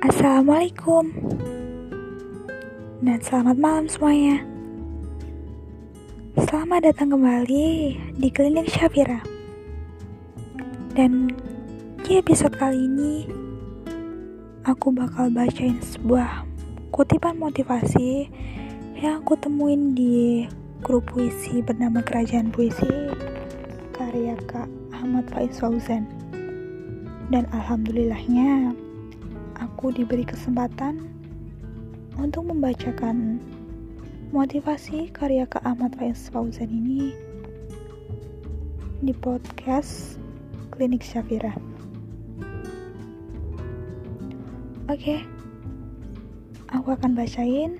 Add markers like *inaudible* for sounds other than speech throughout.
Assalamualaikum dan selamat malam semuanya. Selamat datang kembali di Klinik Syafira. Dan di episode kali ini, aku bakal bacain sebuah kutipan motivasi yang aku temuin di grup puisi bernama Kerajaan Puisi karya Kak Ahmad Faiz Fauzan. Dan alhamdulillahnya, aku diberi kesempatan untuk membacakan motivasi karya Kak Ahmad Faiz Fauzan ini di podcast Klinik Syafira. Oke, aku akan bacain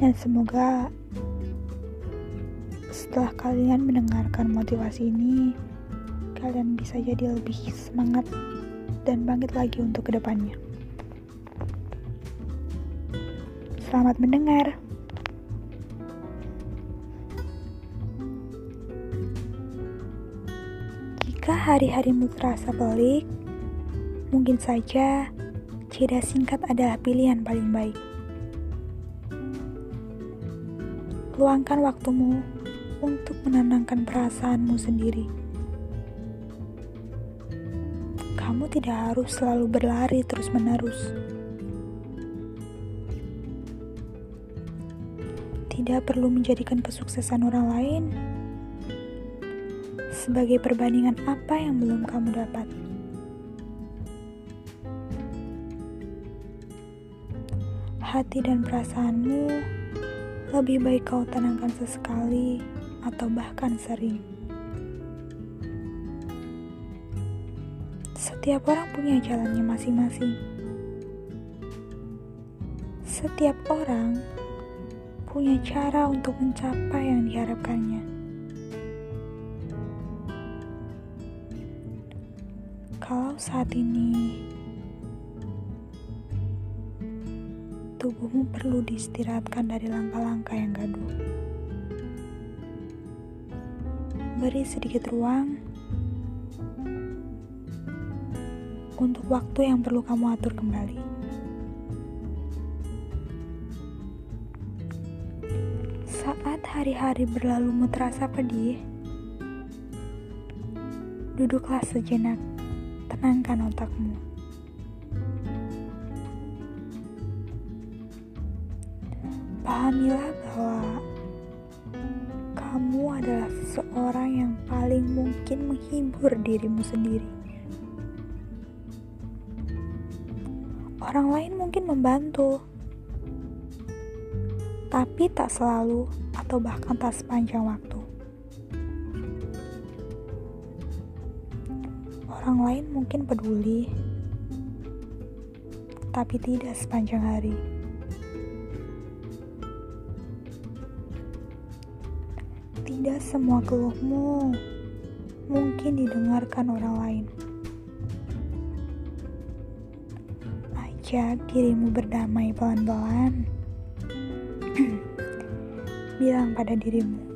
dan semoga setelah kalian mendengarkan motivasi ini, kalian bisa jadi lebih semangat dan bangkit lagi untuk ke depannya. Selamat mendengar. Jika hari-harimu terasa pelik, mungkin saja jeda singkat adalah pilihan paling baik. Luangkan waktumu untuk menenangkan perasaanmu sendiri. Kamu tidak harus selalu berlari terus-menerus. Tidak perlu menjadikan kesuksesan orang lain sebagai perbandingan apa yang belum kamu dapat. Hati dan perasaanmu lebih baik kau tenangkan sesekali atau bahkan sering. Setiap orang punya jalannya masing-masing. Setiap orang punya cara untuk mencapai yang diharapkannya. Kalau saat ini tubuhmu perlu diistirahatkan dari langkah-langkah yang gaduh. Beri sedikit ruang untuk waktu yang perlu kamu atur kembali. Hari-hari berlalumu terasa pedih, duduklah sejenak, tenangkan otakmu. Pahamilah bahwa kamu adalah seseorang yang paling mungkin menghibur dirimu sendiri. Orang lain mungkin membantu, tapi tak selalu atau bahkan tak sepanjang waktu. Orang lain mungkin peduli, tapi tidak sepanjang hari. Tidak semua keluhmu mungkin didengarkan orang lain. Ajak dirimu berdamai pelan-pelan. *clears throat* Bilang pada dirimu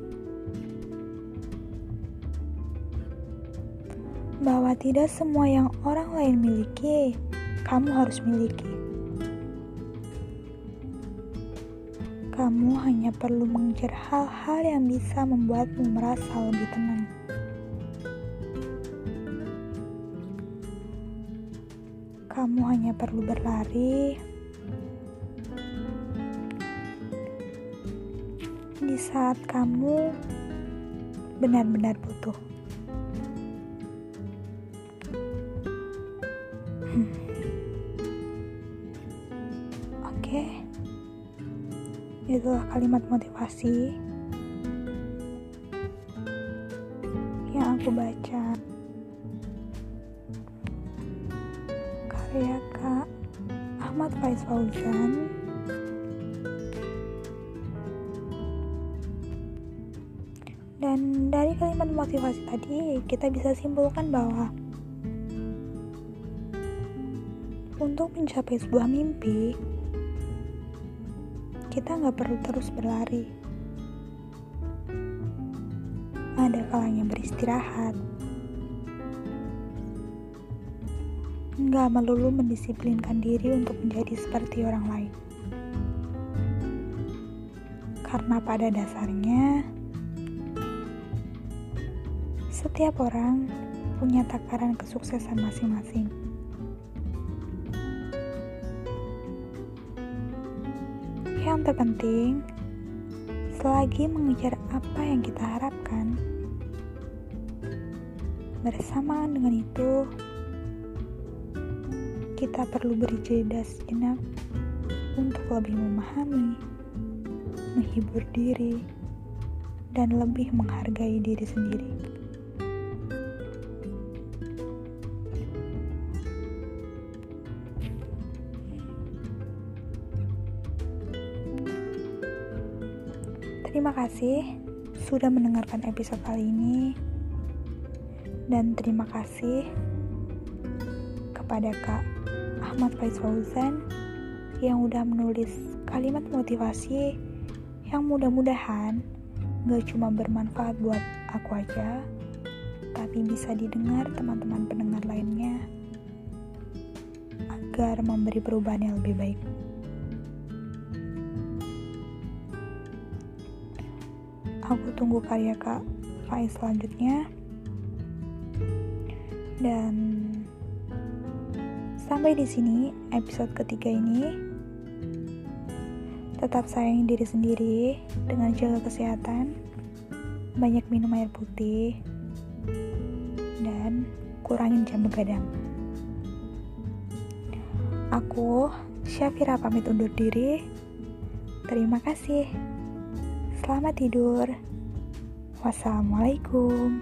bahwa tidak semua yang orang lain miliki, kamu harus miliki. Kamu hanya perlu mengejar hal-hal yang bisa membuatmu merasa lebih tenang. Kamu hanya perlu berlari di saat kamu benar-benar butuh. Hmm. Oke. Okay itulah kalimat motivasi yang aku baca karya Kak Ahmad Faiz Fauzan dan dari kalimat motivasi tadi kita bisa simpulkan bahwa untuk mencapai sebuah mimpi kita nggak perlu terus berlari. Ada kalanya beristirahat. nggak melulu mendisiplinkan diri untuk menjadi seperti orang lain. Karena pada dasarnya, setiap orang punya takaran kesuksesan masing-masing. Yang terpenting, selagi mengejar apa yang kita harapkan, bersamaan dengan itu, kita perlu beri jeda sejenak untuk lebih memahami, menghibur diri, dan lebih menghargai diri sendiri. Terima kasih sudah mendengarkan episode kali ini, dan terima kasih kepada Kak Ahmad Faiz Fauzan yang udah menulis kalimat motivasi yang mudah-mudahan gak cuma bermanfaat buat aku aja, tapi bisa didengar teman-teman pendengar lainnya agar memberi perubahan yang lebih baik. Aku tunggu karya Kak Faiz selanjutnya. Dan sampai di sini episode ketiga ini. Tetap sayangi diri sendiri dengan jaga kesehatan, banyak minum air putih, dan kurangin jam begadang. Aku, Syafira pamit undur diri. Terima kasih. Selamat tidur. Wassalamualaikum.